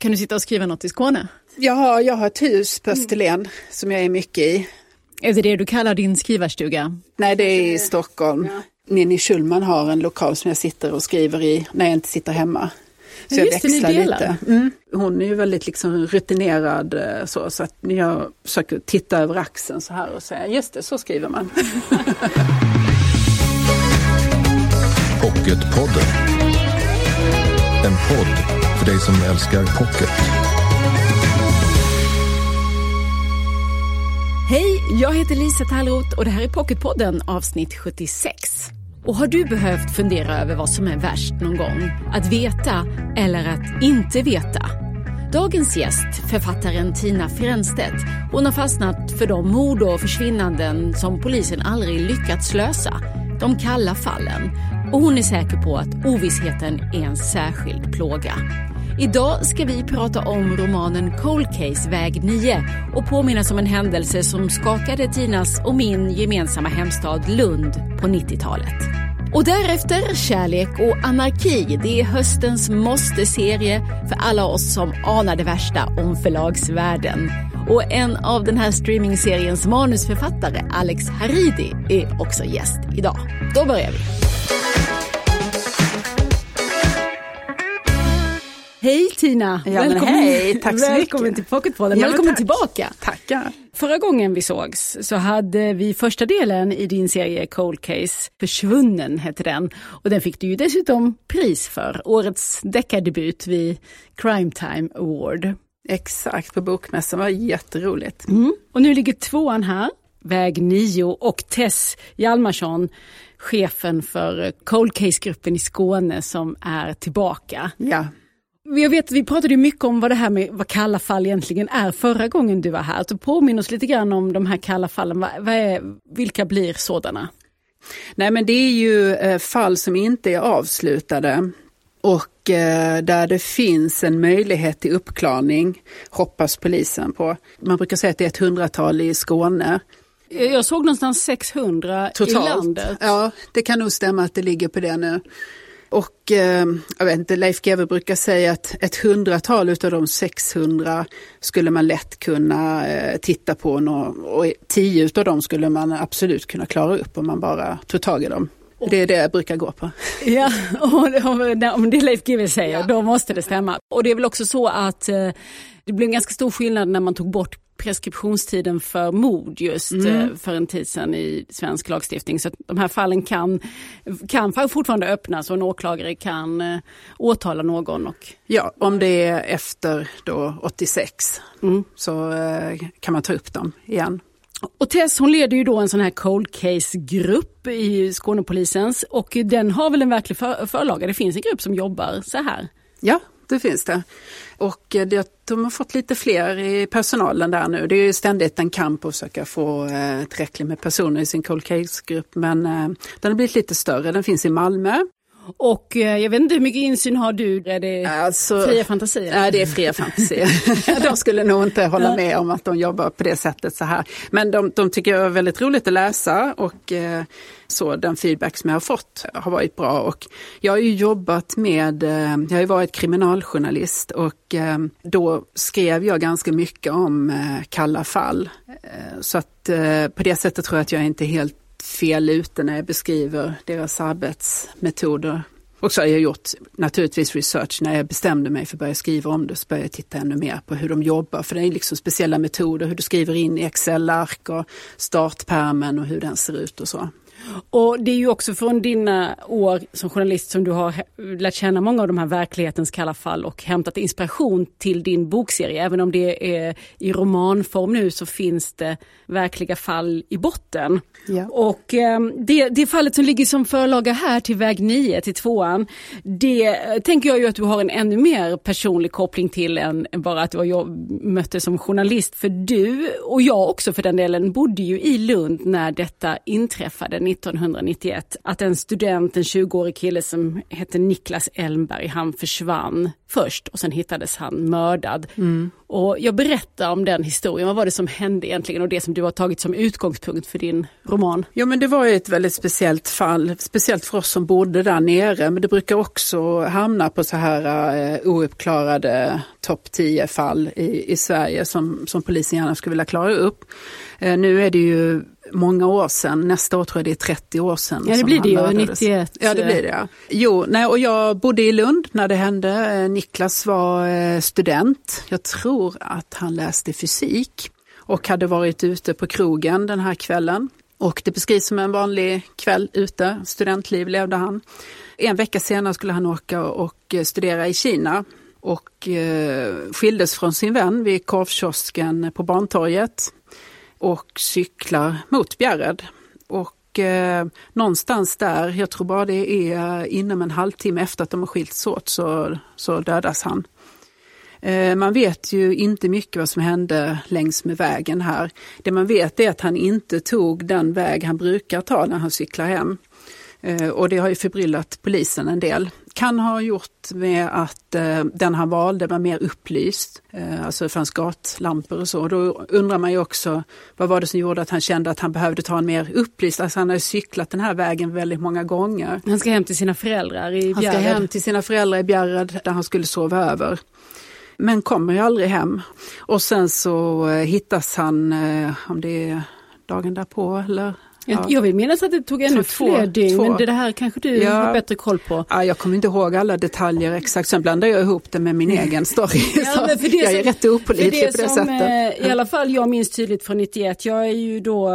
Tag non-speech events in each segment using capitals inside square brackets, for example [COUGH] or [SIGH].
Kan du sitta och skriva något i Skåne? Ja, jag har ett hus på Österlen som jag är mycket i. Är det det du kallar din skrivarstuga? Nej, det är i Stockholm. Ja. Ninni Schulman har en lokal som jag sitter och skriver i när jag inte sitter hemma. Så ja, jag växlar lite. Mm. Hon är ju väldigt liksom rutinerad eh, så, så att jag försöker titta över axeln så här och säga just det, så skriver man. [LAUGHS] Pocketpodden. En podd för dig som älskar pocket. Hej, jag heter Lisa Tallroth och det här är Pocketpodden avsnitt 76. Och har du behövt fundera över vad som är värst någon gång? Att veta eller att inte veta? Dagens gäst, författaren Tina Fränstedt, hon har fastnat för de mord och försvinnanden som polisen aldrig lyckats lösa. De kalla fallen. Och hon är säker på att ovissheten är en särskild plåga. Idag ska vi prata om romanen Cold Case väg 9 och påminnas om en händelse som skakade Tinas och min gemensamma hemstad Lund på 90-talet. Och därefter kärlek och anarki. Det är höstens måste-serie för alla oss som anar det värsta om förlagsvärlden. Och en av den här streamingseriens manusförfattare, Alex Haridi, är också gäst idag. Då börjar vi. Hej Tina! Ja, Välkommen. Hej, tack så Välkommen mycket. till Pocketpodden. Ja, Välkommen tack. tillbaka! Tackar! Förra gången vi sågs så hade vi första delen i din serie Cold Case, Försvunnen hette den. Och den fick du ju dessutom pris för, årets deckardebut vid Crime Time Award. Exakt, på Bokmässan, var jätteroligt. Mm. Och nu ligger tvåan här, Väg 9 och Tess Hjalmarsson chefen för Cold Case-gruppen i Skåne som är tillbaka. Ja. Jag vet, vi pratade mycket om vad det här med vad kalla fall egentligen är förra gången du var här. Så påminn oss lite grann om de här kalla fallen. Vad, är, vilka blir sådana? Nej men det är ju eh, fall som inte är avslutade och eh, där det finns en möjlighet till uppklarning, hoppas polisen på. Man brukar säga att det är ett hundratal i Skåne. Jag såg någonstans 600 Totalt. i landet. Ja, det kan nog stämma att det ligger på det nu. Och eh, jag vet inte, Leif GW brukar säga att ett hundratal av de 600 skulle man lätt kunna eh, titta på och tio av dem skulle man absolut kunna klara upp om man bara tog tag i dem. Det är det jag brukar gå på. [LAUGHS] Ja, och om det Leif GW säger, ja. då måste det stämma. Och det är väl också så att eh, det blev en ganska stor skillnad när man tog bort preskriptionstiden för mord just mm. Eh, för en tid sedan i svensk lagstiftning. Så de här fallen kan, kan fortfarande öppnas och en åklagare kan eh, åtala någon. Och... Ja, om det är efter då 86 mm. så kan man ta upp dem igen. Och Tess hon leder ju då en sån här cold case-grupp i Skånepolisens och den har väl en verklig för förlaga. Det finns en grupp som jobbar så här. Ja, det finns det. Och eh, de har fått lite fler i personalen där nu. Det är ju ständigt en kamp att försöka få eh, tillräckligt med personer i sin cold case-grupp. Men eh, den har blivit lite större. Den finns i Malmö. Och jag vet inte hur mycket insyn har du? Är det alltså, fria fantasier? Nej, det är fria fantasier. [LAUGHS] de skulle nog inte hålla med om att de jobbar på det sättet så här. Men de, de tycker jag är väldigt roligt att läsa och så den feedback som jag har fått har varit bra. Och jag har ju jobbat med, eh, jag har ju varit kriminaljournalist och eh, då skrev jag ganska mycket om eh, kalla fall. Så att på det sättet tror jag att jag inte är helt fel ute när jag beskriver deras arbetsmetoder. Och så har jag gjort naturligtvis research när jag bestämde mig för att börja skriva om det, så började jag titta ännu mer på hur de jobbar. För det är liksom speciella metoder, hur du skriver in i Excel-ark och startpermen och hur den ser ut och så. Och det är ju också från dina år som journalist som du har lärt känna många av de här verklighetens kalla fall och hämtat inspiration till din bokserie. Även om det är i romanform nu så finns det verkliga fall i botten. Ja. Och eh, det, det fallet som ligger som förlaga här till väg 9, till tvåan, det tänker jag ju att du har en ännu mer personlig koppling till än bara att du har mött som journalist. För du, och jag också för den delen, bodde ju i Lund när detta inträffade 1991 att en student, en 20-årig kille som hette Niklas Elmberg, han försvann först och sen hittades han mördad. Mm. Och jag berättar om den historien, vad var det som hände egentligen och det som du har tagit som utgångspunkt för din roman? Ja men det var ju ett väldigt speciellt fall, speciellt för oss som bodde där nere men det brukar också hamna på så här uh, ouppklarade topp 10 fall i, i Sverige som, som polisen gärna skulle vilja klara upp. Uh, nu är det ju många år sedan, nästa år tror jag det är 30 år sedan. Ja det blir det ju, 91. Ja det blir det ja. Jo, nej, och jag bodde i Lund när det hände. Eh, Niklas var eh, student. Jag tror att han läste fysik och hade varit ute på krogen den här kvällen. Och det beskrivs som en vanlig kväll ute, studentliv levde han. En vecka senare skulle han åka och eh, studera i Kina och skildes från sin vän vid korvkiosken på Barntorget och cyklar mot Bjärred. Och eh, någonstans där, jag tror bara det är inom en halvtimme efter att de har skilts åt, så, så dödas han. Eh, man vet ju inte mycket vad som hände längs med vägen här. Det man vet är att han inte tog den väg han brukar ta när han cyklar hem. Eh, och det har ju förbryllat polisen en del. Kan ha gjort med att eh, den han valde var mer upplyst. Eh, alltså det fanns gatlampor och så. Då undrar man ju också vad var det som gjorde att han kände att han behövde ta en mer upplyst, alltså han har cyklat den här vägen väldigt många gånger. Han ska hem till sina föräldrar i Bjärred. Han ska hem till sina föräldrar i Bjärred där han skulle sova över men kommer ju aldrig hem. Och sen så hittas han, om det är dagen därpå eller Ja. Jag vill minnas att det tog ännu fler dygn, två. men det här kanske du ja. har bättre koll på? Ja, jag kommer inte ihåg alla detaljer exakt, sen blandar jag ihop det med min egen story. Ja, för det jag som, är rätt opålitlig på det som, sättet. Eh, I alla fall jag minns tydligt från 91, jag är ju då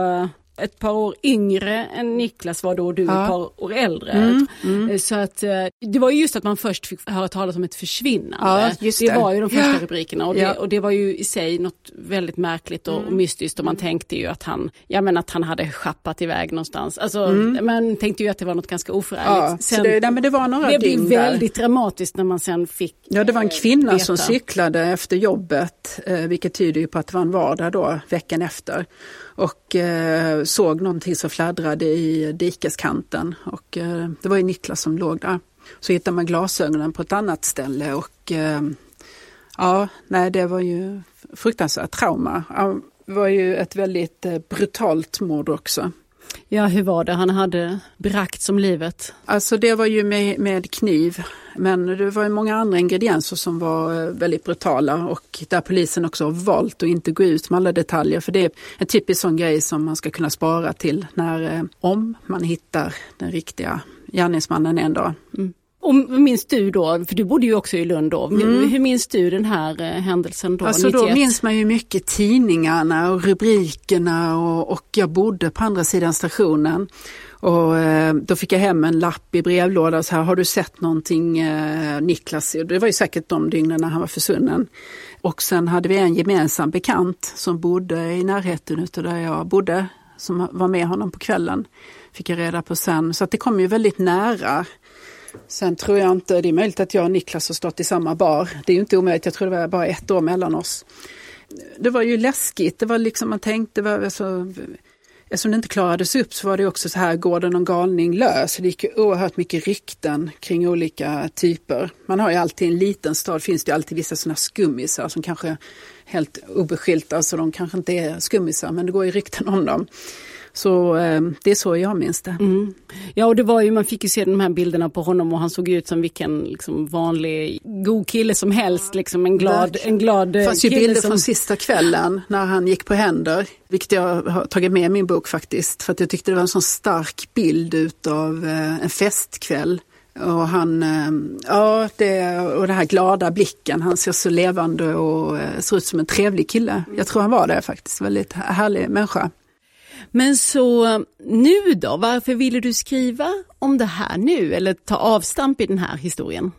ett par år yngre än Niklas var då och du ja. ett par år äldre. Mm, mm. Eh, så att eh, det var just att man först fick höra talas om ett försvinnande. Ja, det. det. var ju de första ja. rubrikerna och det, och det var ju i sig något väldigt märkligt och, mm. och mystiskt och man tänkte ju att han, ja men att han hade schappat iväg någonstans. Alltså mm. man tänkte ju att det var något ganska oförargligt. Ja, det, nej, men det var några Det blev väldigt dramatiskt när man sen fick Ja det var en eh, kvinna veta. som cyklade efter jobbet, vilket tyder ju på att det var en vardag då veckan efter och eh, såg någonting som fladdrade i dikeskanten och eh, det var ju Niklas som låg där. Så hittade man glasögonen på ett annat ställe och eh, ja, nej det var ju fruktansvärt trauma. Det var ju ett väldigt eh, brutalt mord också. Ja, hur var det? Han hade brakt som livet? Alltså det var ju med, med kniv. Men det var ju många andra ingredienser som var eh, väldigt brutala och där polisen också har valt att inte gå ut med alla detaljer. För det är en typisk sån grej som man ska kunna spara till när, eh, om man hittar den riktiga gärningsmannen en dag. Mm. Och minns du då, för du bodde ju också i Lund då, mm. hur minns du den här eh, händelsen då? Alltså 91? då minns man ju mycket tidningarna och rubrikerna och, och jag bodde på andra sidan stationen. Och eh, då fick jag hem en lapp i brevlådan, så här, har du sett någonting eh, Niklas? Det var ju säkert de dygnen när han var försvunnen. Och sen hade vi en gemensam bekant som bodde i närheten utav där jag bodde, som var med honom på kvällen. Fick jag reda på sen, så att det kom ju väldigt nära. Sen tror jag inte, det är möjligt att jag och Niklas har stått i samma bar. Det är ju inte omöjligt, jag tror det var bara ett år mellan oss. Det var ju läskigt, det var liksom man tänkte, det var alltså, eftersom det inte klarades upp så var det också så här, går det någon galning lös? Det gick ju oerhört mycket rykten kring olika typer. Man har ju alltid i en liten stad finns det alltid vissa sådana skummisar som kanske helt obeskyllt, alltså de kanske inte är skummisar men det går ju rykten om dem. Så eh, det är så jag minns det. Mm. Ja och det var ju, man fick ju se de här bilderna på honom och han såg ut som vilken liksom, vanlig god kille som helst. Liksom, en glad, en glad Det fanns ju bilder som... från sista kvällen när han gick på händer. Vilket jag har tagit med i min bok faktiskt. För att jag tyckte det var en sån stark bild utav eh, en festkväll. Och han, eh, ja, det, och den här glada blicken, han ser så levande och ser ut som en trevlig kille. Jag tror han var det faktiskt, väldigt härlig människa. Men så nu då, varför ville du skriva om det här nu eller ta avstamp i den här historien?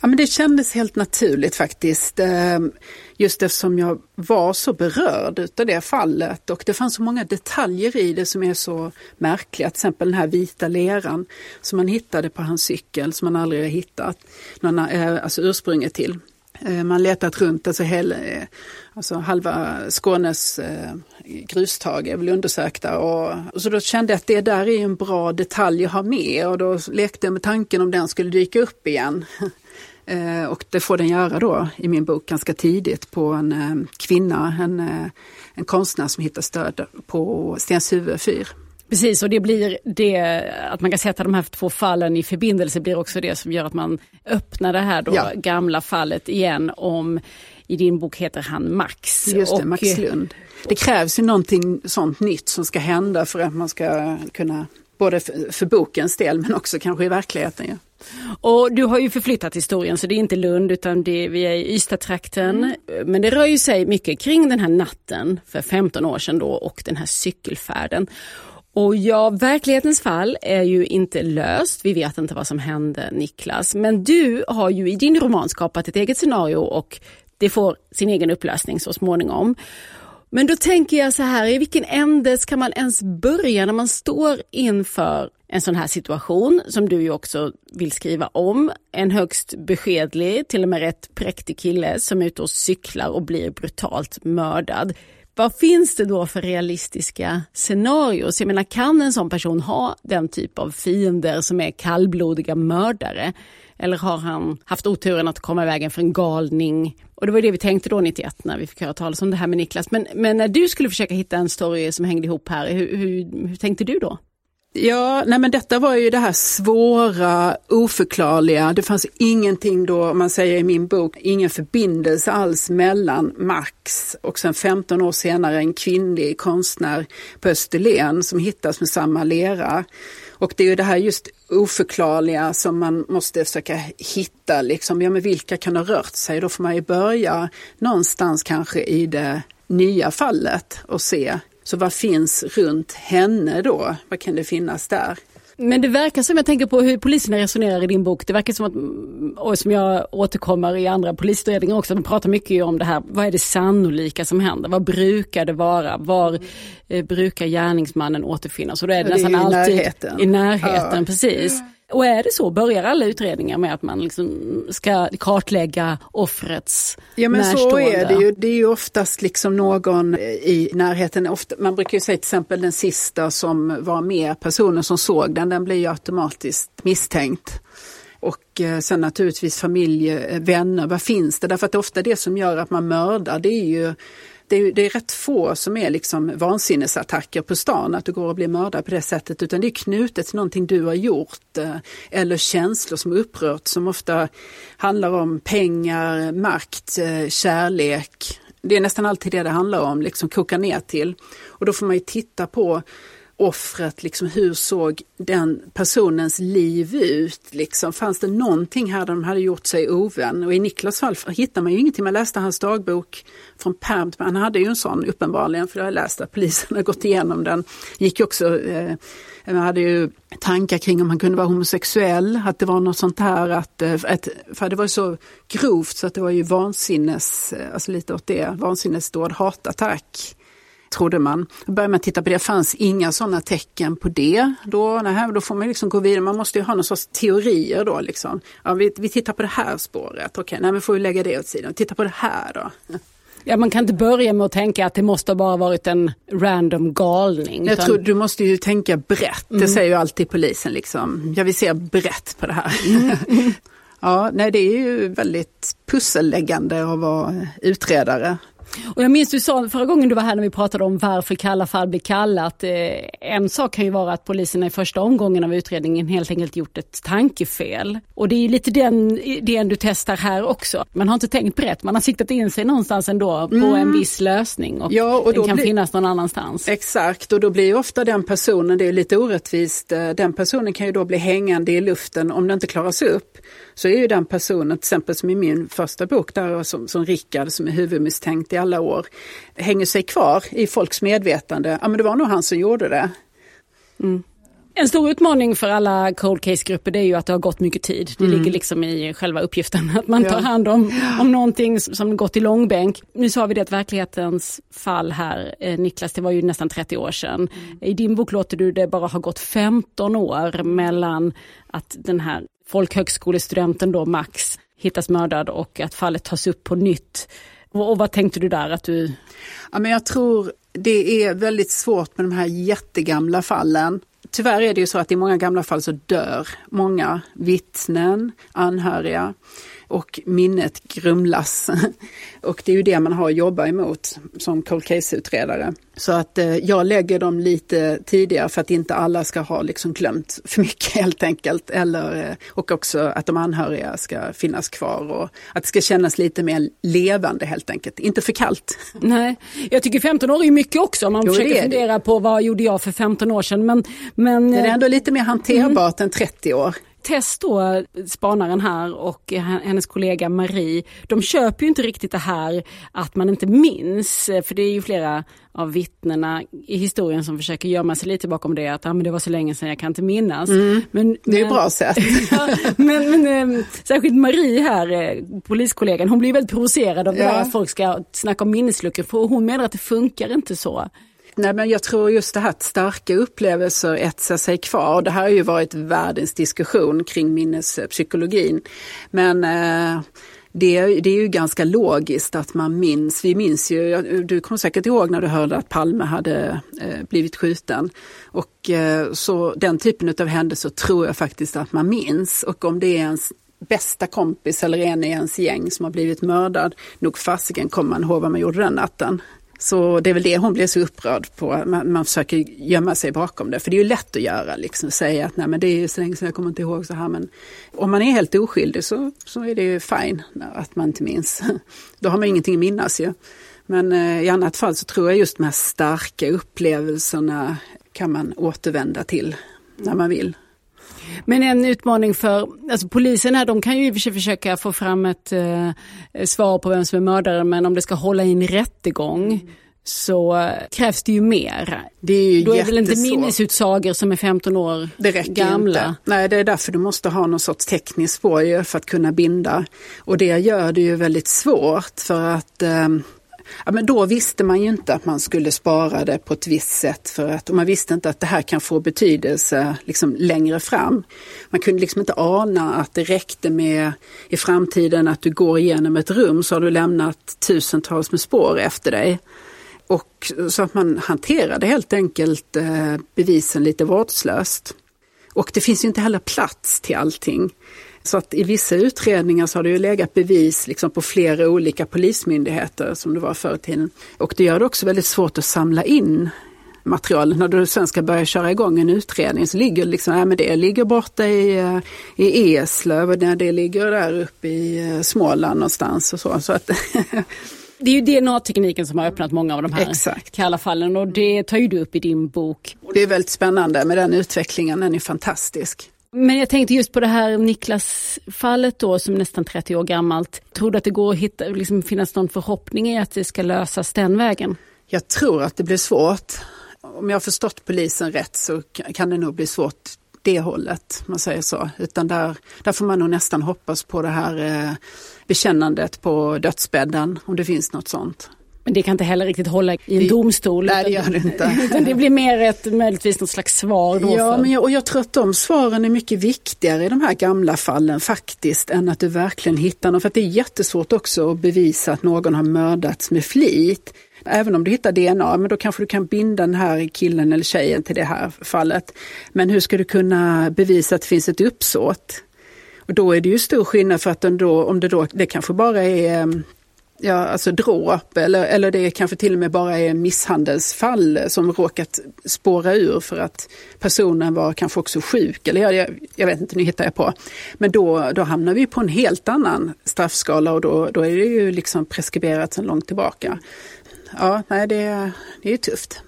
Ja, men det kändes helt naturligt faktiskt. Ehm, just eftersom jag var så berörd av det fallet och det fanns så många detaljer i det som är så märkliga. Till exempel den här vita leran som man hittade på hans cykel som man aldrig har hittat någon, eh, alltså ursprunget till. Eh, man letat runt, alltså, hela, alltså halva Skånes eh, grustag är väl undersökta. Och, och, så då kände jag att det där är en bra detalj att ha med och då lekte jag med tanken om den skulle dyka upp igen. [LAUGHS] eh, och det får den göra då i min bok ganska tidigt på en eh, kvinna, en, eh, en konstnär som hittar stöd på Stenshuvud fyr. Precis, och det blir det, att man kan sätta de här två fallen i förbindelse blir också det som gör att man öppnar det här då ja. gamla fallet igen om, i din bok heter han Max. Just det, och, Max Lund. Det krävs ju någonting sånt nytt som ska hända för att man ska kunna, både för, för bokens del men också kanske i verkligheten. Ja. Och du har ju förflyttat historien så det är inte Lund utan det vi är i Ystadtrakten. Mm. Men det rör ju sig mycket kring den här natten för 15 år sedan då och den här cykelfärden. Och ja, verklighetens fall är ju inte löst. Vi vet inte vad som hände Niklas. Men du har ju i din roman skapat ett eget scenario och det får sin egen upplösning så småningom. Men då tänker jag så här, i vilken ände ska man ens börja när man står inför en sån här situation som du ju också vill skriva om. En högst beskedlig, till och med rätt präktig kille som är ute och cyklar och blir brutalt mördad. Vad finns det då för realistiska scenarier? Jag menar, kan en sån person ha den typ av fiender som är kallblodiga mördare? Eller har han haft oturen att komma i vägen för en galning? Och det var det vi tänkte då 91 när vi fick höra talas om det här med Niklas. Men, men när du skulle försöka hitta en story som hängde ihop här, hur, hur, hur tänkte du då? Ja, nej men detta var ju det här svåra, oförklarliga. Det fanns ingenting då, om man säger i min bok, ingen förbindelse alls mellan Max och sen 15 år senare en kvinnlig konstnär på Österlen som hittas med samma lera. Och det är ju det här just oförklarliga som man måste försöka hitta, liksom, ja men vilka kan ha rört sig? Då får man ju börja någonstans kanske i det nya fallet och se så vad finns runt henne då? Vad kan det finnas där? Men det verkar som, jag tänker på hur poliserna resonerar i din bok, det verkar som att, och som jag återkommer i andra polisutredningar också, de pratar mycket om det här, vad är det sannolika som händer? Vad brukar det vara? Var eh, brukar gärningsmannen återfinnas? Och då är det, det nästan är alltid närheten. i närheten, ja. precis. Och är det så, börjar alla utredningar med att man liksom ska kartlägga offrets Ja men närstående? så är det ju. Det är ju oftast liksom någon i närheten. Ofta, man brukar ju säga till exempel den sista som var med, personen som såg den, den blir ju automatiskt misstänkt. Och eh, sen naturligtvis familj, eh, vänner, vad finns det? Därför att ofta det som gör att man mördar det är ju det är, det är rätt få som är liksom vansinnesattacker på stan, att du går och blir mördad på det sättet, utan det är knutet till någonting du har gjort eh, eller känslor som upprört som ofta handlar om pengar, makt, eh, kärlek. Det är nästan alltid det det handlar om, liksom koka ner till. Och då får man ju titta på offret, liksom, hur såg den personens liv ut? Liksom? Fanns det någonting här där de hade gjort sig ovän? Och i Niklas fall hittar man ju ingenting. Man läste hans dagbok från pärm. Han hade ju en sån uppenbarligen, för jag har läst att polisen har gått igenom den. Gick också, eh, man hade ju tankar kring om han kunde vara homosexuell, att det var något sånt här, att, eh, att för det var så grovt så att det var ju vansinnes, eh, alltså lite åt det, vansinnesdåd, hatattack trodde man. Då började man titta på det, det fanns inga sådana tecken på det. Då, nej, då får man liksom gå vidare, man måste ju ha någon sorts teorier då. Liksom. Ja, vi, vi tittar på det här spåret, okej, nej, men får vi lägga det åt sidan. Titta på det här då. Ja, man kan inte börja med att tänka att det måste bara varit en random galning. Jag utan... tror du måste ju tänka brett, mm. det säger ju alltid polisen. Liksom. Jag vill se brett på det här. Mm. [LAUGHS] ja, nej, det är ju väldigt pusselläggande att vara utredare. Och jag minns du sa förra gången du var här när vi pratade om varför kalla fall blir kalla, att eh, en sak kan ju vara att polisen i första omgången av utredningen helt enkelt gjort ett tankefel. Och det är lite den idén du testar här också. Man har inte tänkt brett, man har siktat in sig någonstans ändå på mm. en viss lösning och, ja, och den kan blir... finnas någon annanstans. Exakt, och då blir ju ofta den personen, det är lite orättvist, eh, den personen kan ju då bli hängande i luften om det inte klaras upp så är ju den personen, till exempel som i min första bok, där som, som Rickard som är huvudmisstänkt i alla år, hänger sig kvar i folks medvetande. Ja men det var nog han som gjorde det. Mm. En stor utmaning för alla cold case-grupper det är ju att det har gått mycket tid. Det mm. ligger liksom i själva uppgiften att man tar hand om, om någonting som gått i långbänk. Nu sa vi det att verklighetens fall här, eh, Niklas, det var ju nästan 30 år sedan. Mm. I din bok låter du det bara ha gått 15 år mellan att den här folkhögskolestudenten då Max hittas mördad och att fallet tas upp på nytt. Och, vad tänkte du där? att du... Ja, men jag tror det är väldigt svårt med de här jättegamla fallen. Tyvärr är det ju så att i många gamla fall så dör många vittnen, anhöriga och minnet grumlas. [LAUGHS] och det är ju det man har att jobba emot som cold case-utredare. Så att eh, jag lägger dem lite tidigare för att inte alla ska ha liksom glömt [LAUGHS] för mycket helt enkelt. Eller, eh, och också att de anhöriga ska finnas kvar och att det ska kännas lite mer levande helt enkelt. Inte för kallt. [LAUGHS] Nej, jag tycker 15 år är mycket också. Man jo, försöker fundera på vad gjorde jag för 15 år sedan. Men, men, det är ändå lite mer hanterbart mm. än 30 år. Tess då, spanaren här och hennes kollega Marie, de köper ju inte riktigt det här att man inte minns, för det är ju flera av vittnena i historien som försöker gömma sig lite bakom det att ah, men det var så länge sedan jag kan inte minnas. Mm, men, det är men, bra [LAUGHS] sätt. men, men äh, särskilt Marie här, äh, poliskollegan, hon blir väldigt provocerad av ja. att folk ska snacka om minnesluckor för hon menar att det funkar inte så. Nej, men jag tror just det här att starka upplevelser etsar sig kvar. Det här har ju varit världens diskussion kring minnespsykologin. Men eh, det, det, är ju ganska logiskt att man minns. Vi minns ju, du kommer säkert ihåg när du hörde att Palme hade eh, blivit skjuten. Och eh, så den typen av händelser tror jag faktiskt att man minns. Och om det är ens bästa kompis eller en i ens gäng som har blivit mördad, nog fasiken kommer man ihåg vad man gjorde den natten. Så det är väl det hon blir så upprörd på, man, man försöker gömma sig bakom det. För det är ju lätt att göra, liksom säga att nej men det är ju så länge sedan jag kommer inte ihåg så här. Men om man är helt oskyldig så, så är det ju fine att man inte minns. [LAUGHS] Då har man ingenting att minnas ju. Men eh, i annat fall så tror jag just de här starka upplevelserna kan man återvända till när man vill. Men en utmaning för alltså polisen här, de kan ju i och för sig försöka få fram ett eh, svar på vem som är mördaren, men om det ska hålla i en rättegång mm. så krävs det ju mer. Det är ju Då är väl inte minnesutsagor som är 15 år det räcker gamla? Inte. Nej, det är därför du måste ha någon sorts tekniskt spår för att kunna binda. Och det gör det ju väldigt svårt för att eh, Ja, men då visste man ju inte att man skulle spara det på ett visst sätt för att man visste inte att det här kan få betydelse liksom längre fram. Man kunde liksom inte ana att det räckte med i framtiden att du går igenom ett rum så har du lämnat tusentals med spår efter dig. Och så att man hanterade helt enkelt eh, bevisen lite vårdslöst. Och det finns ju inte heller plats till allting. Så att i vissa utredningar så har det ju legat bevis liksom på flera olika polismyndigheter som det var förr i tiden. Och det gör det också väldigt svårt att samla in material. När du sen ska börja köra igång en utredning så ligger liksom, ja, men det ligger borta i, eh, i Eslöv och det ligger där uppe i eh, Småland någonstans och så. så att [LAUGHS] det är ju DNA-tekniken som har öppnat många av de här Exakt. kalla fallen och det tar ju du upp i din bok. Det är väldigt spännande med den utvecklingen, den är fantastisk. Men jag tänkte just på det här Niklas-fallet då som är nästan 30 år gammalt. Tror du att det går att hitta, liksom finnas någon förhoppning i att det ska lösas den vägen? Jag tror att det blir svårt. Om jag har förstått polisen rätt så kan det nog bli svårt det hållet, man säger så. Utan där, där får man nog nästan hoppas på det här eh, bekännandet på dödsbädden, om det finns något sånt. Men det kan inte heller riktigt hålla i en domstol. Nej, det gör det inte. [LAUGHS] Det blir mer ett, möjligtvis något slags svar. Då ja, för... men jag, och jag tror att de svaren är mycket viktigare i de här gamla fallen faktiskt, än att du verkligen hittar någon. För det är jättesvårt också att bevisa att någon har mördats med flit. Även om du hittar DNA, men då kanske du kan binda den här killen eller tjejen till det här fallet. Men hur ska du kunna bevisa att det finns ett uppsåt? Och då är det ju stor skillnad för att då, om det då, det kanske bara är ja, alltså dråp eller, eller det kanske till och med bara är misshandelsfall som råkat spåra ur för att personen var kanske också sjuk. Eller jag, jag vet inte, nu hittar jag på. Men då, då hamnar vi på en helt annan straffskala och då, då är det ju liksom preskriberat sedan långt tillbaka. Ja, nej, det, det är tufft.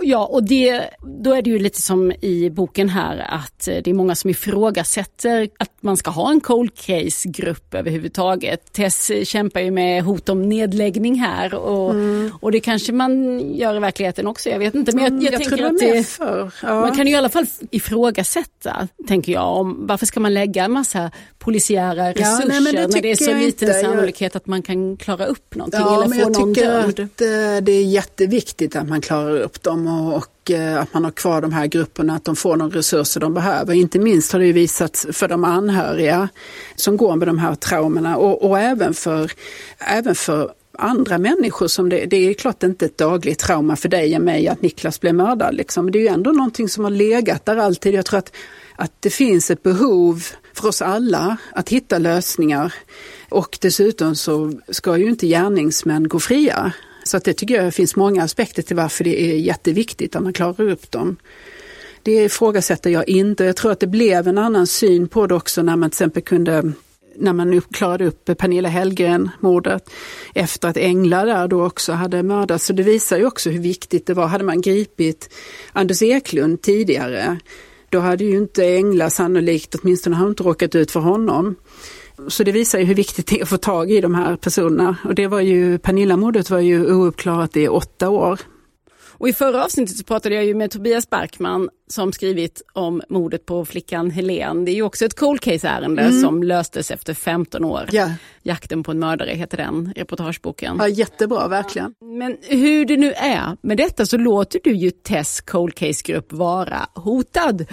Ja, och det, då är det ju lite som i boken här att det är många som ifrågasätter att man ska ha en cold case-grupp överhuvudtaget. Tess kämpar ju med hot om nedläggning här och, mm. och det kanske man gör i verkligheten också, jag vet inte. Men jag, jag, jag tänker att det, ja. man kan ju i alla fall ifrågasätta, tänker jag, om varför ska man lägga en massa polisiära resurser Ja, nej, men det när det är så liten inte. Sannolikhet att man kan klara upp någonting Ja, eller men få jag någon tycker att eh, det är jätteviktigt att man klarar upp dem och, och eh, att man har kvar de här grupperna, att de får de resurser de behöver. Inte minst har det visats för de anhöriga som går med de här traumorna och, och även, för, även för andra människor som det, det är klart inte ett dagligt trauma för dig och mig att Niklas blev mördad. Liksom. Men Det är ju ändå någonting som har legat där alltid. Jag tror att, att det finns ett behov för oss alla att hitta lösningar. Och dessutom så ska ju inte gärningsmän gå fria. Så att det tycker jag finns många aspekter till varför det är jätteviktigt att man klarar upp dem. Det ifrågasätter jag inte. Jag tror att det blev en annan syn på det också när man till exempel kunde när man klarade upp Pernilla Hellgren-mordet efter att Engla där då också hade mördats. Så det visar ju också hur viktigt det var. Hade man gripit Anders Eklund tidigare, då hade ju inte Engla sannolikt, åtminstone har inte råkat ut för honom. Så det visar ju hur viktigt det är att få tag i de här personerna. Och det var ju, Pernilla-mordet var ju ouppklarat i åtta år. Och i förra avsnittet så pratade jag ju med Tobias Barkman som skrivit om mordet på flickan Helen. Det är ju också ett cold case-ärende som löstes efter 15 år. Ja, Jakten på en mördare heter den reportageboken. ja jättebra verkligen. Men hur det nu är med detta så låter du ju Tess cold case-grupp vara hotad.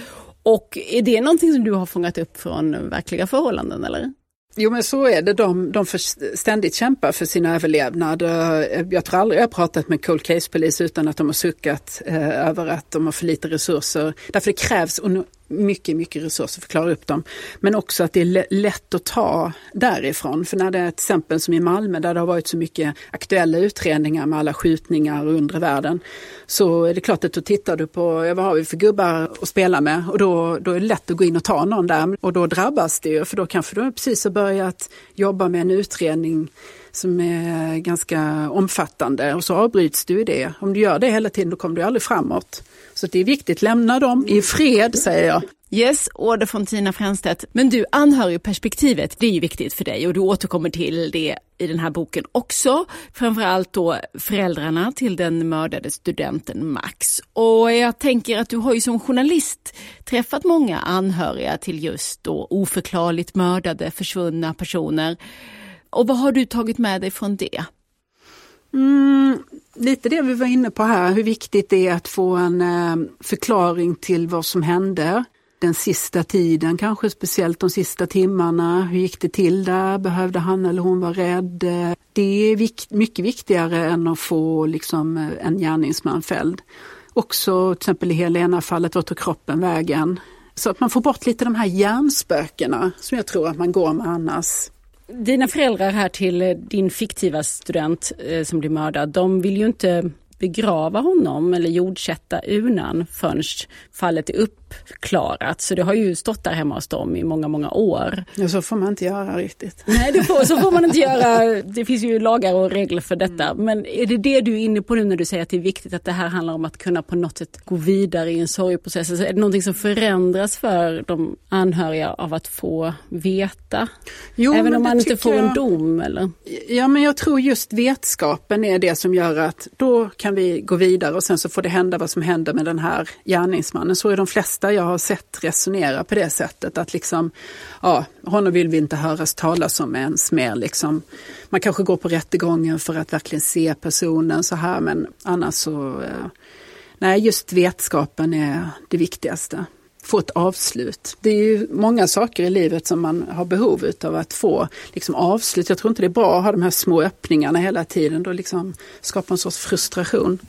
Och är det någonting som du har fångat upp från verkliga förhållanden eller? Jo men så är det, de, de för, ständigt kämpar för sin överlevnad. Jag tror aldrig jag har pratat med cold case-polis utan att de har suckat eh, över att de har för lite resurser. Därför det krävs mycket, mycket resurser för att klara upp dem. Men också att det är lätt att ta därifrån. För när det är till exempel som i Malmö där det har varit så mycket aktuella utredningar med alla skjutningar och undre världen. Så är det klart att då tittar du på, ja, vad har vi för gubbar att spela med? Och då, då är det lätt att gå in och ta någon där. Och då drabbas det ju, för då kanske du precis har börjat jobba med en utredning som är ganska omfattande och så avbryts du i det. Om du gör det hela tiden då kommer du aldrig framåt. Så det är viktigt, lämna dem i fred säger jag. Yes, order från Tina Fränstedt. Men du, anhörigperspektivet, det är ju viktigt för dig och du återkommer till det i den här boken också. Framförallt då föräldrarna till den mördade studenten Max. Och jag tänker att du har ju som journalist träffat många anhöriga till just då oförklarligt mördade, försvunna personer. Och vad har du tagit med dig från det? Mm, lite det vi var inne på här, hur viktigt det är att få en eh, förklaring till vad som hände den sista tiden, kanske speciellt de sista timmarna. Hur gick det till där? Behövde han eller hon vara rädd? Det är vikt, mycket viktigare än att få liksom, eh, en gärningsman fälld. Också till exempel i Helena-fallet, vart tog kroppen vägen? Så att man får bort lite de här hjärnspökena som jag tror att man går med annars. Dina föräldrar här till eh, din fiktiva student eh, som blir mördad, de vill ju inte begrava honom eller jordsätta urnan förrän fallet är uppklarat. Så det har ju stått där hemma hos dem i många, många år. Ja, så får man inte göra riktigt. Nej, det får, så får man inte göra. [LAUGHS] Det finns ju lagar och regler för detta. Men är det det du är inne på nu när du säger att det är viktigt att det här handlar om att kunna på något sätt gå vidare i en sorgprocess? Alltså är det någonting som förändras för de anhöriga av att få veta? Jo, Även om man inte får en jag- dom eller? Ja, men jag tror just vetskapen är det som gör att då kan vi gå vidare och sen så får det hända vad som händer med den här gärningsmannen. Så är de flesta jag har sett resonera på det sättet att liksom, ja, honom vill vi inte höras talas om ens mer liksom. Man kanske går på rättegången för att verkligen se personen så här, men annars så, eh, nej, just vetskapen är det viktigaste få ett avslut. Det är ju många saker i livet som man har behov av att få liksom avslut. Jag tror inte det är bra att ha de här små öppningarna hela tiden. Då liksom skapar en sorts frustration.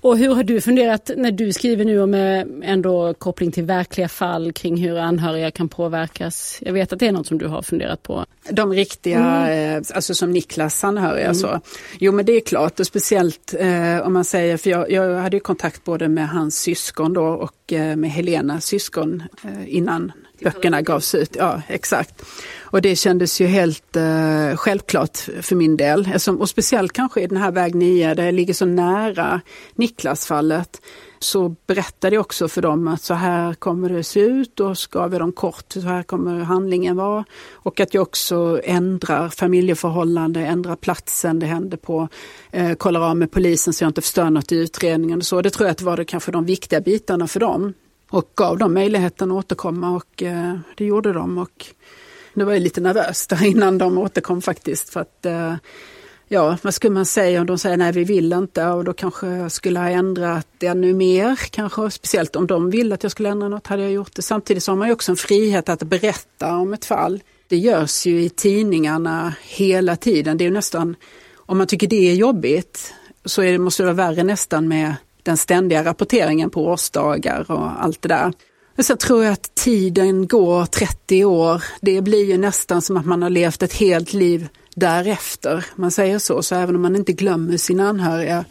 Och hur har du funderat när du skriver nu om eh, ändå koppling till verkliga fall kring hur anhöriga kan påverkas? Jag vet att det är något som du har funderat på. De riktiga, eh, alltså som Niklas anhöriga så. Jo men det är klart och speciellt eh, om man säger, för jag, jag hade ju kontakt både med hans syskon då och eh, med Helenas syskon eh, innan böckerna gavs ut. Ja, exakt. Och det kändes ju helt eh, självklart för min del. Och speciellt kanske i den här väg 9 där jag ligger så nära Niklas-fallet så berättade jag också för dem att så här kommer det se ut och ska vi dem kort, så här kommer handlingen vara. Och att jag också ändrar familjeförhållande, ändrar platsen det hände på, eh, kollar av med polisen så jag inte förstör något i utredningen och så. Det tror jag att var det kanske de viktiga bitarna för dem. Och gav dem möjligheten att återkomma och eh, det gjorde de. Och Nu var jag lite nervös där innan de återkom faktiskt. För att, eh, ja, vad skulle man säga om de säger nej vi vill inte och då kanske jag skulle ha ändrat ännu mer. Kanske speciellt om de ville att jag skulle ändra något hade jag gjort det. Samtidigt så har man ju också en frihet att berätta om ett fall. Det görs ju i tidningarna hela tiden. Det är nästan, om man tycker det är jobbigt så är det, måste det vara värre nästan med den ständiga rapporteringen på årsdagar och allt det där. Men sen tror jag att tiden går 30 år. Det blir ju nästan som att man har levt ett helt liv därefter. Man säger så, så även om man inte glömmer sina anhöriga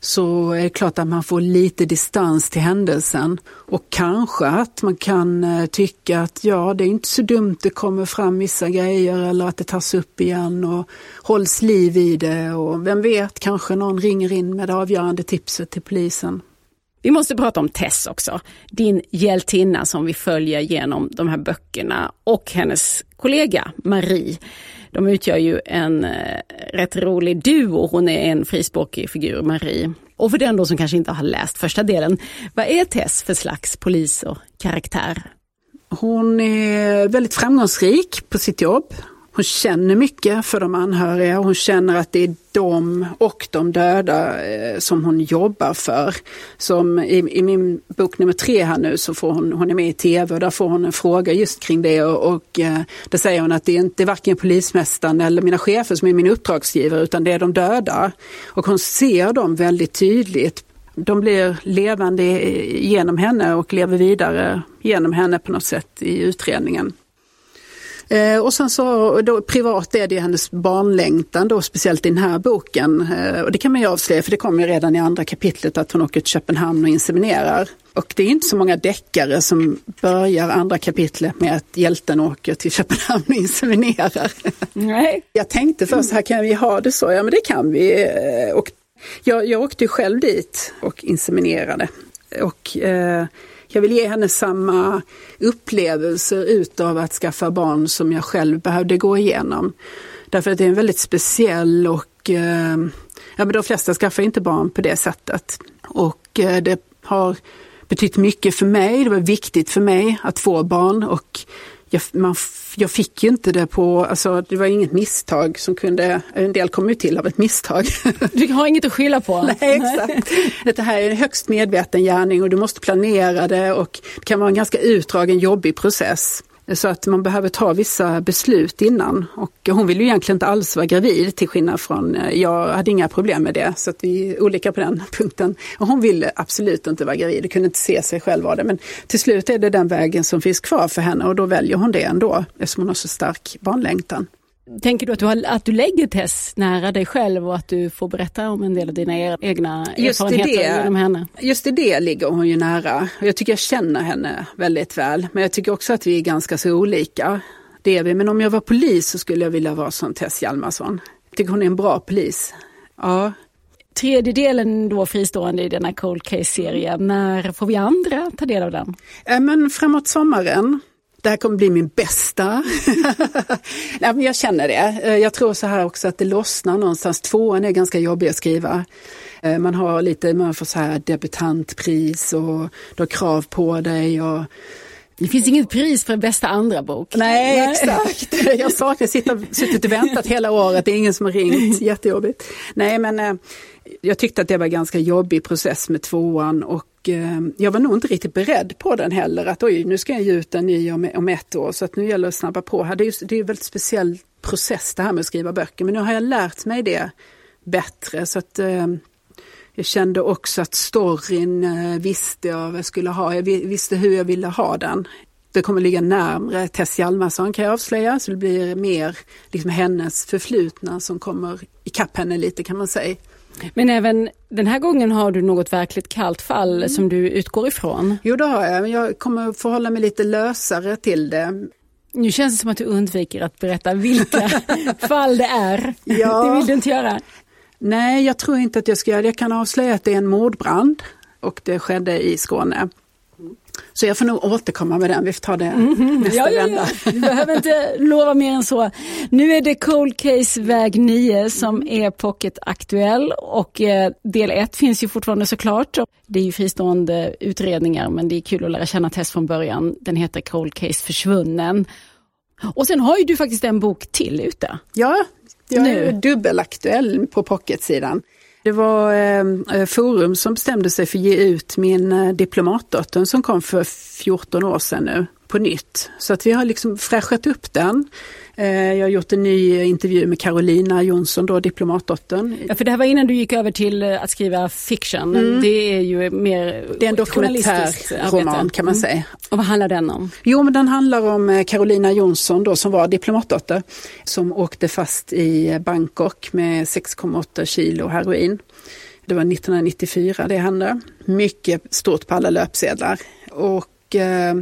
så är det klart att man får lite distans till händelsen. Och kanske att man kan eh, tycka att ja, det är inte så dumt, det kommer fram vissa grejer eller att det tas upp igen och hålls liv i det och vem vet, kanske någon ringer in med det avgörande tipset till polisen. Vi måste prata om Tess också, din hjältinna som vi följer genom de här böckerna och hennes kollega Marie. De utgör ju en eh, rätt rolig duo. Hon är en frispråkig figur, Marie. Och för den då som kanske inte har läst första delen, vad är Tess för slags polis och karaktär? Hon är väldigt framgångsrik på sitt jobb. Hon känner mycket för de anhöriga. Hon känner att det är de och de döda eh, som hon jobbar för. Som i, i, min bok nummer tre här nu så får hon, hon är med i tv och där får hon en fråga just kring det och, och eh, där säger hon att det är inte varken polismästaren eller mina chefer som är min uppdragsgivare utan det är de döda. Och hon ser dem väldigt tydligt de blir levande genom henne och lever vidare genom henne på något sätt i utredningen. Eh, och sen så då, privat är det hennes barnlängtan då, speciellt i den här boken. Eh, och det kan man ju avslöja för det kommer ju redan i andra kapitlet att hon åker till Köpenhamn och inseminerar. Och det är inte så många deckare som börjar andra kapitlet med att hjälten åker till Köpenhamn och inseminerar. Nej. Jag tänkte först, här kan vi ha det så? Ja men det kan vi. Eh, och jag, jag åkte själv dit och inseminerade. Och eh, jag vill ge henne samma upplevelser utav att skaffa barn som jag själv behövde gå igenom. Därför att det är en väldigt speciell och eh, ja, men de flesta skaffar inte barn på det sättet. Och eh, det har betytt mycket för mig, det var viktigt för mig att få barn och jag, man, jag fick ju inte det på, alltså det var inget misstag som kunde, en del kom ju till av ett misstag. [LAUGHS] Du har inget att skylla på? Nej, exakt. Det här är en högst medveten gärning och du måste planera det och det kan vara en ganska utdragen, jobbig process. Så att man behöver ta vissa beslut innan. Och hon ville ju egentligen inte alls vara gravid till skillnad från, eh, jag hade inga problem med det. Så att vi är olika på den [LAUGHS] punkten. Och hon ville absolut inte vara gravid, och kunde inte se sig själv vara det. Men till slut är det den vägen som finns kvar för henne och då väljer hon det ändå eftersom hon har så stark barnlängtan. Tänker du att du, har, att du lägger Tess nära dig själv och att du får berätta om en del av dina egna just erfarenheter det, genom henne? Just i det ligger hon ju nära. Jag tycker jag känner henne väldigt väl. Men jag tycker också att vi är ganska så olika. Det är vi. Men om jag var polis så skulle jag vilja vara som Tess Hjalmarsson. Jag tycker hon är en bra polis. Ja. Tredje delen då fristående i denna Cold Case-serie, när får vi andra ta del av den? Men framåt sommaren det här kommer bli min bästa. [LAUGHS] Nej, men jag känner det. Eh, jag tror så här också att det lossnar någonstans. Tvåan är ganska jobbig att skriva. Eh, man har lite, man får så här debutantpris och du har krav på dig. Och... Det finns inget pris för bästa andra bok. Nej, Nej. exakt. [LAUGHS] Jag saknar, sitta, suttit och väntat hela året, det är ingen som har ringt, jättejobbigt. Nej men eh, jag tyckte att det var en ganska jobbig process med tvåan och eh, jag var nog inte riktigt beredd på den heller. Att oj, nu ska jag ge ut en ny om, om ett år så att nu gäller det att snabba på. Det är, ju, det är en väldigt speciell process det här med att skriva böcker men nu har jag lärt mig det bättre så att eh, jag kände också att storyn eh, visste jag vad jag skulle ha. Jag visste hur jag ville ha den. Det kommer ligga närmre Tess Hjalmarsson kan jag avslöja, så det blir mer liksom hennes förflutna som kommer ikapp henne lite kan man säga. Men även den här gången har du något verkligt kallt fall mm. som du utgår ifrån? Jo det har jag, jag kommer förhålla mig lite lösare till det. Nu känns det som att du undviker att berätta vilka [LAUGHS] fall det är. Ja. Det vill du inte göra? Nej, jag tror inte att jag ska göra det. Jag kan avslöja att det är en mordbrand och det skedde i Skåne. Så jag får nog återkomma med den, vi får ta det mm -hmm. nästa ja, vända. Ja, Du behöver inte lova mer än så. Nu är det Cold Case väg 9 som är pocketaktuell och eh, del 1 finns ju fortfarande såklart. Det är ju fristående utredningar men det är kul att lära känna Tess från början. Den heter Cold Case försvunnen. Och sen har ju du faktiskt en bok till ute. Ja, jag är nu. dubbelaktuell på pocketsidan. Det var eh, eh, Forum som bestämde sig för att ge ut min eh, diplomatdotter som kom för 14 år sedan nu på nytt. Så att vi har liksom fräschat upp den. Eh, jag har gjort en ny intervju med Carolina Jonsson, då, diplomatdottern. Ja, för det här var innan du gick över till eh, att skriva fiction. Mm. Det är ju mer Det är en dokumentär roman kan man mm. säga. Och vad handlar den om? Jo, men den handlar om eh, Carolina Jonsson då, som var diplomatdotter som åkte fast i Bangkok med 6,8 kilo heroin. Det var 1994 det hände. Mycket stort på alla löpsedlar. Och eh,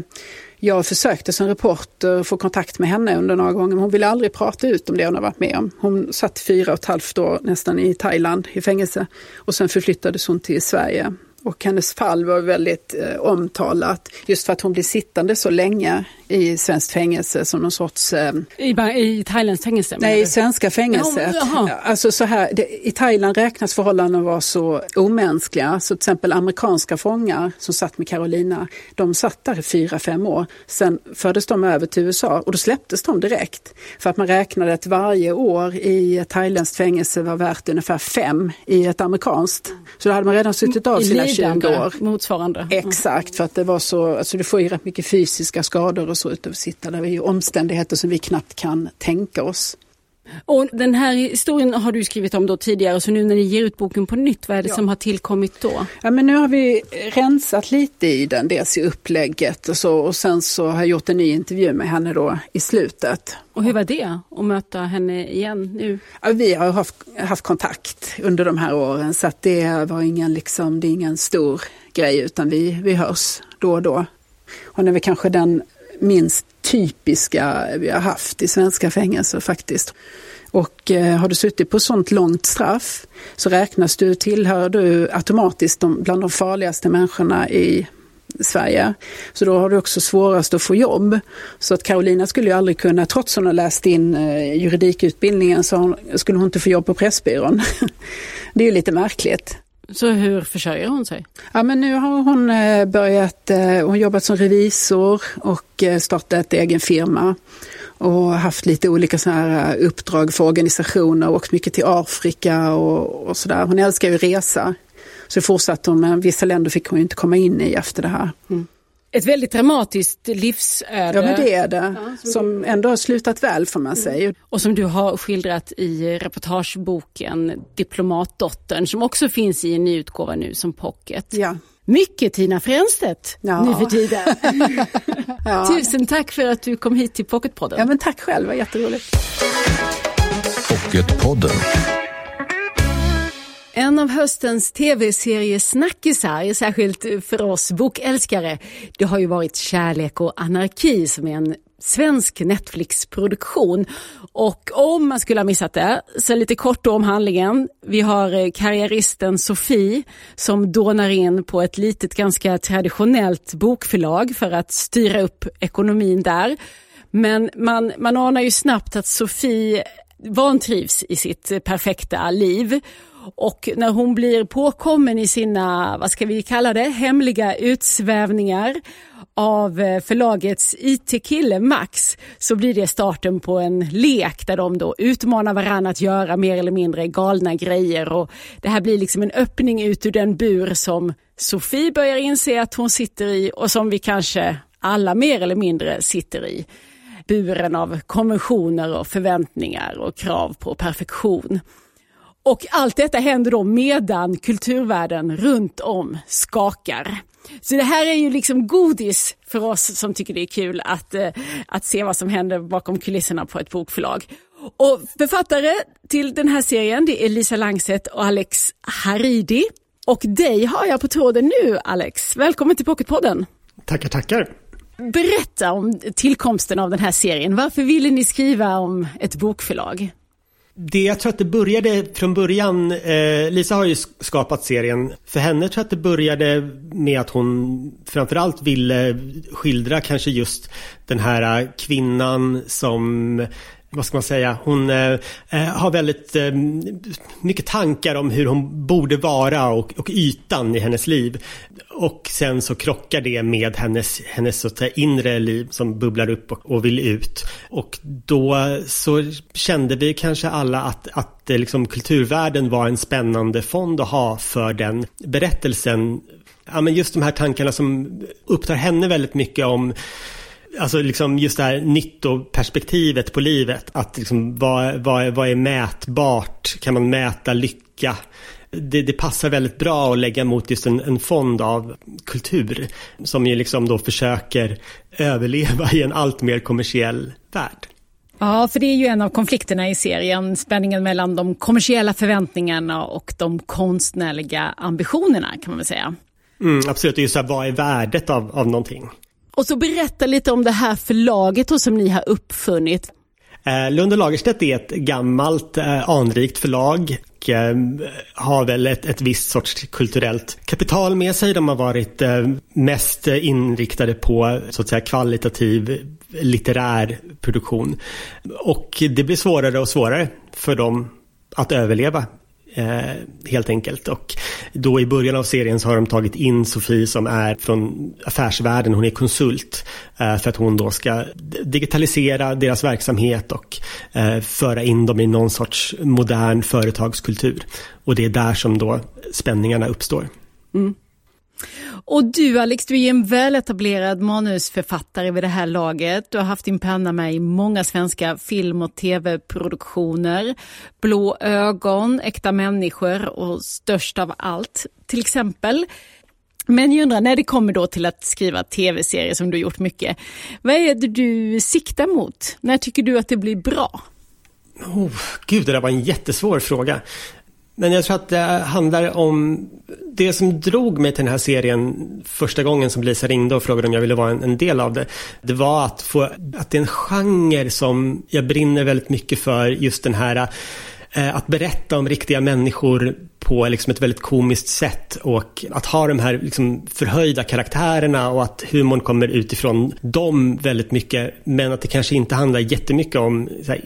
jag försökte som reporter få kontakt med henne under några gånger, men hon ville aldrig prata ut om det hon har varit med om. Hon satt fyra och ett halvt år nästan i Thailand i fängelse och sen förflyttades hon till Sverige och hennes fall var väldigt eh, omtalat just för att hon blev sittande så länge i svenskt fängelse som någon sorts... Eh, I, I Thailands fängelse? Nej, i svenska fängelset. Ja, alltså så här, det, I Thailand räknas förhållanden vara så omänskliga så till exempel amerikanska fångar som satt med Carolina, de satt där i fyra, fem år. Sen fördes de över till USA och då släpptes de direkt. För att man räknade att varje år i ett thailändskt fängelse var värt ungefär fem i ett amerikanskt. Så då hade man redan suttit av sina 20 år. Motsvarande. Exakt, för att det var så, alltså du får ju rätt mycket fysiska skador och så utav att sitta där i omständigheter som vi knappt kan tänka oss. Och den här historien har du skrivit om då tidigare, så nu när ni ger ut boken på nytt, vad är det ja. som har tillkommit då? Ja, men nu har vi rensat lite i den, dels i upplägget och så, och sen så har jag gjort en ny intervju med henne då i slutet. Och hur var det att möta henne igen nu? Ja, vi har haft, haft kontakt under de här åren, så att det var ingen, liksom, det är ingen stor grej, utan vi, vi hörs då och då. Hon är väl kanske den minst typiska vi har haft i svenska fängelser faktiskt. Och eh, har du suttit på sånt långt straff så räknas du, tillhör du automatiskt de, bland de farligaste människorna i Sverige. Så då har du också svårast att få jobb. Så att Carolina skulle ju aldrig kunna, trots att hon har läst in eh, juridikutbildningen, så skulle hon inte få jobb på Pressbyrån. [LAUGHS] det är ju lite märkligt. Så hur försörjer hon sig? Ja, men nu har hon eh, börjat, eh, hon jobbat som revisor och eh, startat egen firma och haft lite olika så här uppdrag för organisationer och åkt mycket till Afrika och, och sådär. Hon älskar ju resa. Så fortsatte hon, men vissa länder fick hon inte komma in i efter det här. Mm ett väldigt dramatiskt livsöde. Ja men det är det, ja, som, som ändå har slutat väl får man säga. Och som du har skildrat i reportageboken Diplomatdottern som också finns i en ny utgåva nu som pocket. Ja. Mycket Tina Fränstedt ja. nu för tiden. [LAUGHS] ja. Tusen tack för att du kom hit till Pocketpodden. Ja men tack själv, det var jätteroligt. Pocketpodden. En av höstens tv-seriesnackisar, särskilt för oss bokälskare, det har ju varit Kärlek och anarki som är en svensk Netflix-produktion. Och om man skulle ha missat det, så lite kort om handlingen. Vi har eh, karriäristen Sofie som dånar in på ett litet ganska traditionellt bokförlag för att styra upp ekonomin där. Men man, man anar ju snabbt att Sofie vantrivs i sitt perfekta liv och när hon blir påkommen i sina, vad ska vi kalla det, hemliga utsvävningar av eh, förlagets IT-kille Max så blir det starten på en lek där de då utmanar varandra att göra mer eller mindre galna grejer och det här blir liksom en öppning ut ur den bur som Sofie börjar inse att hon sitter i och som vi kanske alla mer eller mindre sitter i. Buren av konventioner och förväntningar och krav på perfektion. Och allt detta händer då medan kulturvärlden runt om skakar. Så det här är ju liksom godis för oss som tycker det är kul att, eh, att se vad som händer bakom kulisserna på ett bokförlag. Och författare till den här serien det är Lisa Langset och Alex Haridi. Och dig har jag på tråden nu Alex. Välkommen till Pocketpodden. Tackar, tackar. Berätta om tillkomsten av den här serien. Varför ville ni skriva om ett bokförlag? Det jag tror att det började från början, eh, Lisa har ju skapat serien. För henne tror jag att det började med att hon framförallt ville skildra kanske just den här kvinnan som vad ska man säga, hon eh, eh, har väldigt eh, mycket tankar om hur hon borde vara och, och ytan i hennes liv. Och sen så krockar det med hennes, hennes så att säga, inre liv som bubblar upp och, och vill ut. Och då så kände vi kanske alla att, att eh, liksom, kulturvärlden var en spännande fond att ha för den berättelsen. Ja, men just de här tankarna som upptar henne väldigt mycket om Alltså liksom just det här nyttoperspektivet på livet. Att liksom vad, vad, vad är mätbart? Kan man mäta lycka? Det, det, passar väldigt bra att lägga mot just en, en fond av kultur. Som ju liksom då försöker överleva i en allt mer kommersiell värld. Ja, för det är ju en av konflikterna i serien, spänningen mellan de kommersiella förväntningarna och de konstnärliga ambitionerna kan man väl säga. Mm, absolut, det är ju så här, vad är värdet av, av någonting? Och så berätta lite om det här förlaget då, som ni har uppfunnit. Eh, Lund och Lagerstedt är ett gammalt eh, anrikt förlag och eh, har väl ett, ett visst sorts kulturellt kapital med sig. De har varit mest inriktade på så att säga kvalitativ litterär produktion. Och det blir svårare och svårare för dem att överleva Eh, helt enkelt. Och då i början av serien så har de tagit in Sofie som är från affärsvärlden, hon är konsult. Eh, för att hon då ska digitalisera deras verksamhet och eh, föra in dem i någon sorts modern företagskultur. Och det är där som då spänningarna uppstår. Mm. Och du Alex, du är en väletablerad manusförfattare vid det här laget. Du har haft din penna med i många svenska film och tv-produktioner. Blå ögon, Äkta människor och Störst av allt, till exempel. Men jag undrar, när det kommer då till att skriva tv-serier som du gjort mycket, vad är det du siktar mot? När tycker du att det blir bra? Oh, gud, det där var en jättesvår fråga. Men jag tror att det handlar om det som drog mig till den här serien första gången som Lisa ringde och frågade om jag ville vara en, en, del av det. Det var att få, att det är en genre som jag brinner väldigt mycket för just den här Eh, att berätta om riktiga människor på liksom ett väldigt komiskt sätt och att ha de här liksom förhöjda karaktärerna och att humorn kommer utifrån dem väldigt mycket. Men att det kanske inte handlar jättemycket om här,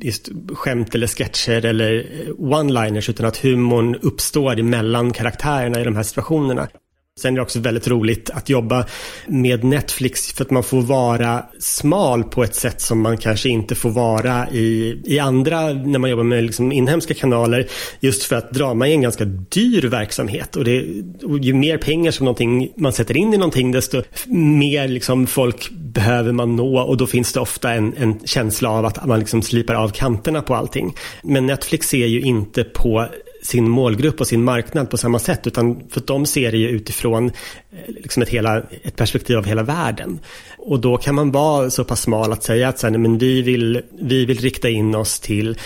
just skämt eller sketcher eller eh, one-liners utan att humorn uppstår mellan karaktärerna i de här situationerna. Sen är det också väldigt roligt att jobba med Netflix för att man får vara smal på ett sätt som man kanske inte får vara i, i andra när man jobbar med liksom inhemska kanaler. Just för att drama är en ganska dyr verksamhet och, det, och ju mer pengar som någonting man sätter in i någonting desto mer liksom folk behöver man nå och då finns det ofta en, en känsla av att man liksom slipar av kanterna på allting. Men Netflix ser ju inte på sin målgrupp och sin marknad på samma sätt utan för att de ser det ju utifrån eh, liksom ett, hela, ett perspektiv av hela världen. Och då kan man vara så pass smal att säga att så här, men vi, vill, vi vill rikta in oss till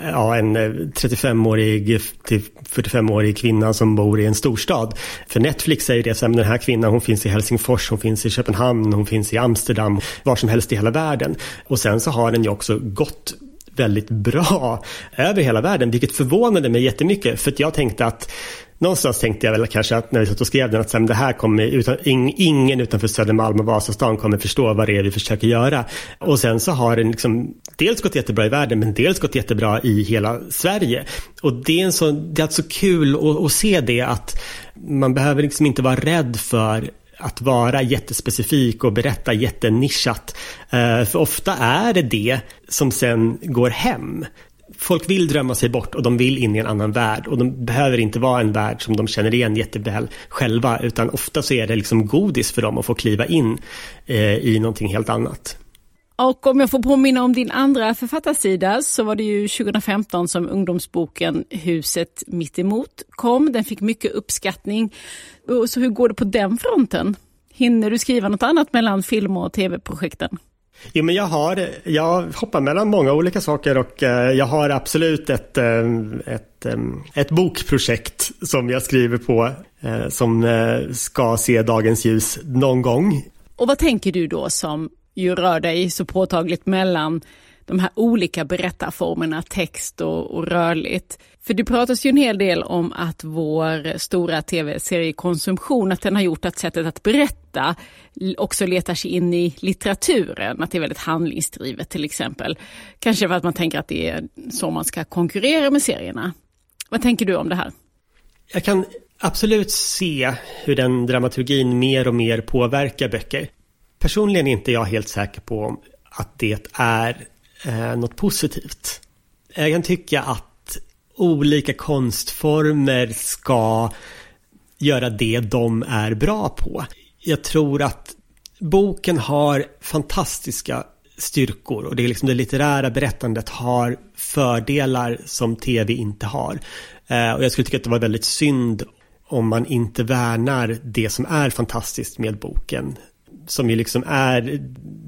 eh, ja, en eh, 35-årig till 45-årig kvinna som bor i en storstad. För Netflix säger det, så här, den här kvinnan hon finns i Helsingfors, hon finns i Köpenhamn, hon finns i Amsterdam, var som helst i hela världen. Och sen så har den ju också gått väldigt bra över hela världen, vilket förvånade mig jättemycket. För att jag tänkte att Någonstans tänkte jag väl kanske att när vi satt och skrev den att det här kommer, utan, ingen utanför Södermalm och Vasastan kommer förstå vad det är vi försöker göra. Och sen så har den liksom dels gått jättebra i världen men dels gått jättebra i hela Sverige. Och det är, en så, det är alltså kul att, att se det att man behöver liksom inte vara rädd för att vara jättespecifik och berätta jättenischat. Eh, för ofta är det det som sen går hem. Folk vill drömma sig bort och de vill in i en annan värld och de behöver inte vara en värld som de känner igen jätteväl själva utan ofta så är det liksom godis för dem att få kliva in eh, i någonting helt annat. Och om jag får påminna om din andra författarsida så var det ju 2015 som ungdomsboken Huset mittemot kom. Den fick mycket uppskattning. Så hur går det på den fronten? Hinner du skriva något annat mellan film och tv-projekten? Jo, men jag har, jag hoppar mellan många olika saker och eh, jag har absolut ett, eh, ett, eh, ett bokprojekt som jag skriver på som ska se dagens ljus någon gång. Och vad tänker du då som ju rör dig så påtagligt mellan de här olika berättarformerna, text och, och rörligt. För det pratas ju en hel del om att vår stora tv-seriekonsumtion, att den har gjort att sättet att berätta också letar sig in i litteraturen, att det är väldigt handlingsdrivet till exempel. Kanske för att man tänker att det är så man ska konkurrera med serierna. Vad tänker du om det här? Jag kan absolut se hur den dramaturgin mer och mer påverkar böcker. Personligen är inte jag helt säker på att det är eh, något positivt. Jag kan tycka att olika konstformer ska göra det de är bra på. Jag tror att boken har fantastiska styrkor och det är liksom det litterära berättandet har fördelar som tv inte har. Eh, och jag skulle tycka att det var väldigt synd om man inte värnar det som är fantastiskt med boken. Som ju liksom är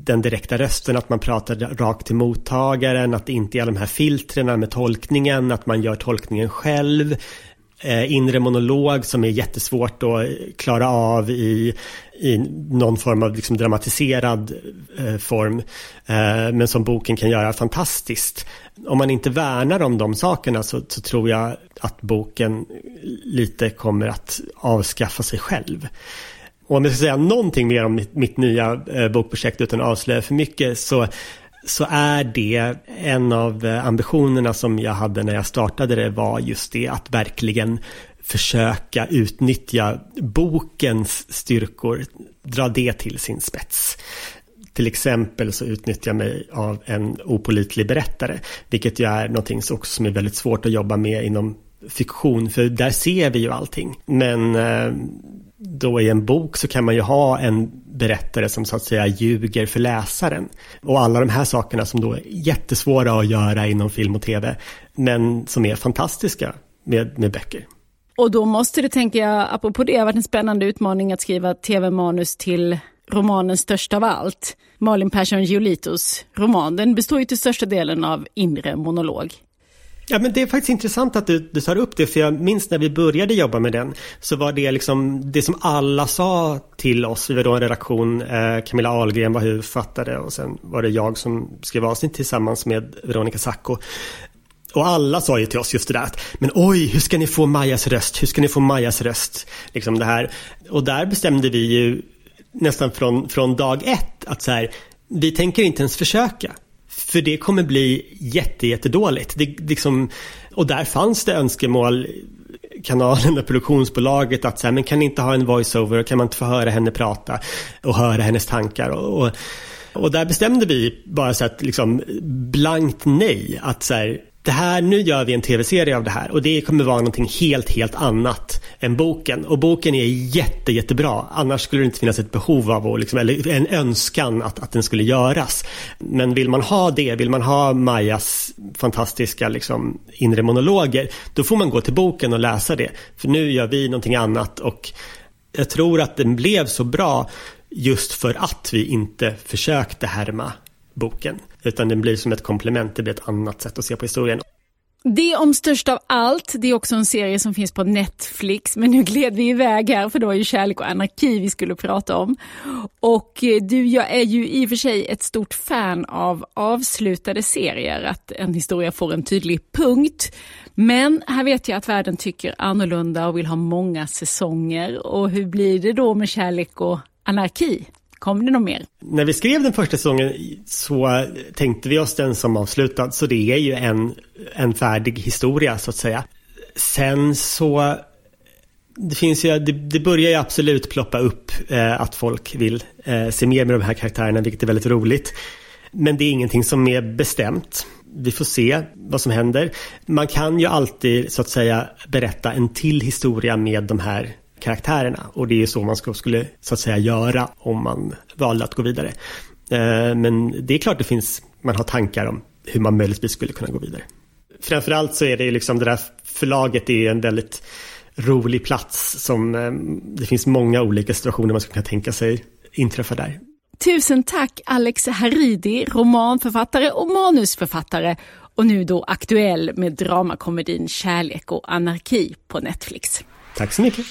den direkta rösten, att man pratar rakt till mottagaren, att det inte är de här filtrerna med tolkningen, att man gör tolkningen själv. Eh, inre monolog som är jättesvårt att klara av i, i någon form av liksom dramatiserad eh, form. Eh, men som boken kan göra fantastiskt. Om man inte värnar om de sakerna så, så, tror jag att boken lite kommer att avskaffa sig själv. Och om jag ska säga någonting mer om mitt, mitt nya eh, bokprojekt utan att avslöja för mycket så så är det en av eh, ambitionerna som jag hade när jag startade det var just det att verkligen försöka utnyttja bokens styrkor, dra det till sin spets. Till exempel så utnyttjar jag mig av en opolitlig berättare, vilket ju är någonting också som är väldigt svårt att jobba med inom fiktion, för där ser vi ju allting. Men eh, då i en bok så kan man ju ha en berättare som så att säga ljuger för läsaren. Och alla de här sakerna som då är jättesvåra att göra inom film och tv, men som är fantastiska med, med böcker. Och då måste det, tänker jag, apropå det, ha varit en spännande utmaning att skriva tv-manus till romanen Störst av allt. Malin Persson Giolitos roman. Den består ju till största delen av inre monolog. Ja, men det är faktiskt intressant att du, du tar upp det, för jag minns när vi började jobba med den, så var det liksom det som alla sa till oss, vi var då en redaktion, eh, Camilla Ahlgren var huvudförfattare och sen var det jag som skrev avsnitt tillsammans med Veronica Sacco. Och alla sa ju till oss just det där att, men oj, hur ska ni få Majas röst? Hur ska ni få Majas röst? Liksom det här. Och där bestämde vi ju nästan från, från dag ett att så här, vi tänker inte ens försöka. För det kommer bli jättejättedåligt. Det, liksom, och där fanns det önskemål kanalen och produktionsbolaget att så här, men kan ni inte ha en voiceover och kan man inte få höra henne prata och höra hennes tankar och, och, och där bestämde vi bara så att liksom blankt nej att så här, det här, nu gör vi en tv-serie av det här och det kommer vara någonting helt, helt annat än boken. Och boken är jätte, jättebra. Annars skulle det inte finnas ett behov av, och liksom, eller en önskan att, att den skulle göras. Men vill man ha det, vill man ha Majas fantastiska liksom, inre monologer, då får man gå till boken och läsa det. För nu gör vi någonting annat och jag tror att den blev så bra just för att vi inte försökte härma boken. Utan den blir som ett komplement, det blir ett annat sätt att se på historien. Det om störst av allt, det är också en serie som finns på Netflix, men nu gled vi iväg här för det var ju kärlek och anarki vi skulle prata om. Och eh, du, jag är ju i och för sig ett stort fan av avslutade serier, att en historia får en tydlig punkt. Men här vet jag att världen tycker annorlunda och vill ha många säsonger. Och hur blir det då med kärlek och anarki? Kom det något mer? När vi skrev den första säsongen så tänkte vi oss den som avslutad. Så det är ju en, en färdig historia så att säga. Sen så det finns ju, det, det börjar ju absolut ploppa upp eh, att folk vill eh, se mer med de här karaktärerna, vilket är väldigt roligt. Men det är ingenting som är bestämt. Vi får se vad som händer. Man kan ju alltid så att säga berätta en till historia med de här karaktärerna. Och det är så man skulle så att säga göra om man valde att gå vidare. Eh, men det är klart det finns, man har tankar om hur man möjligtvis skulle kunna gå vidare. Framförallt så är det liksom det där förlaget är en väldigt rolig plats som eh, det finns många olika situationer man skulle kunna tänka sig inträffa där. Tusen tack Alex Haridi, romanförfattare och manusförfattare och nu då aktuell med dramakomedin Kärlek och anarki på Netflix. Tack så mycket.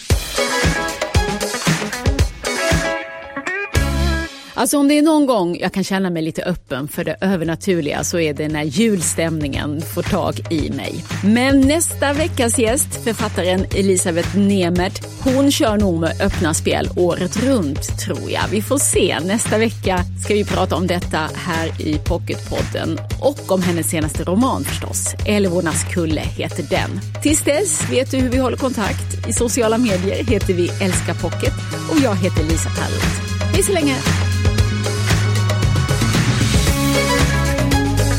Alltså om det är någon gång jag kan känna mig lite öppen för det övernaturliga så är det när julstämningen får tag i mig. Men nästa veckas gäst, författaren Elisabeth Nemert, hon kör nog med öppna spel året runt tror jag. Vi får se. Nästa vecka ska vi prata om detta här i Pocketpodden och om hennes senaste roman förstås. Älvornas kulle heter den. Tills dess vet du hur vi håller kontakt. I sociala medier heter vi Älska Pocket och jag heter Lisa Tallroth. Hej så länge!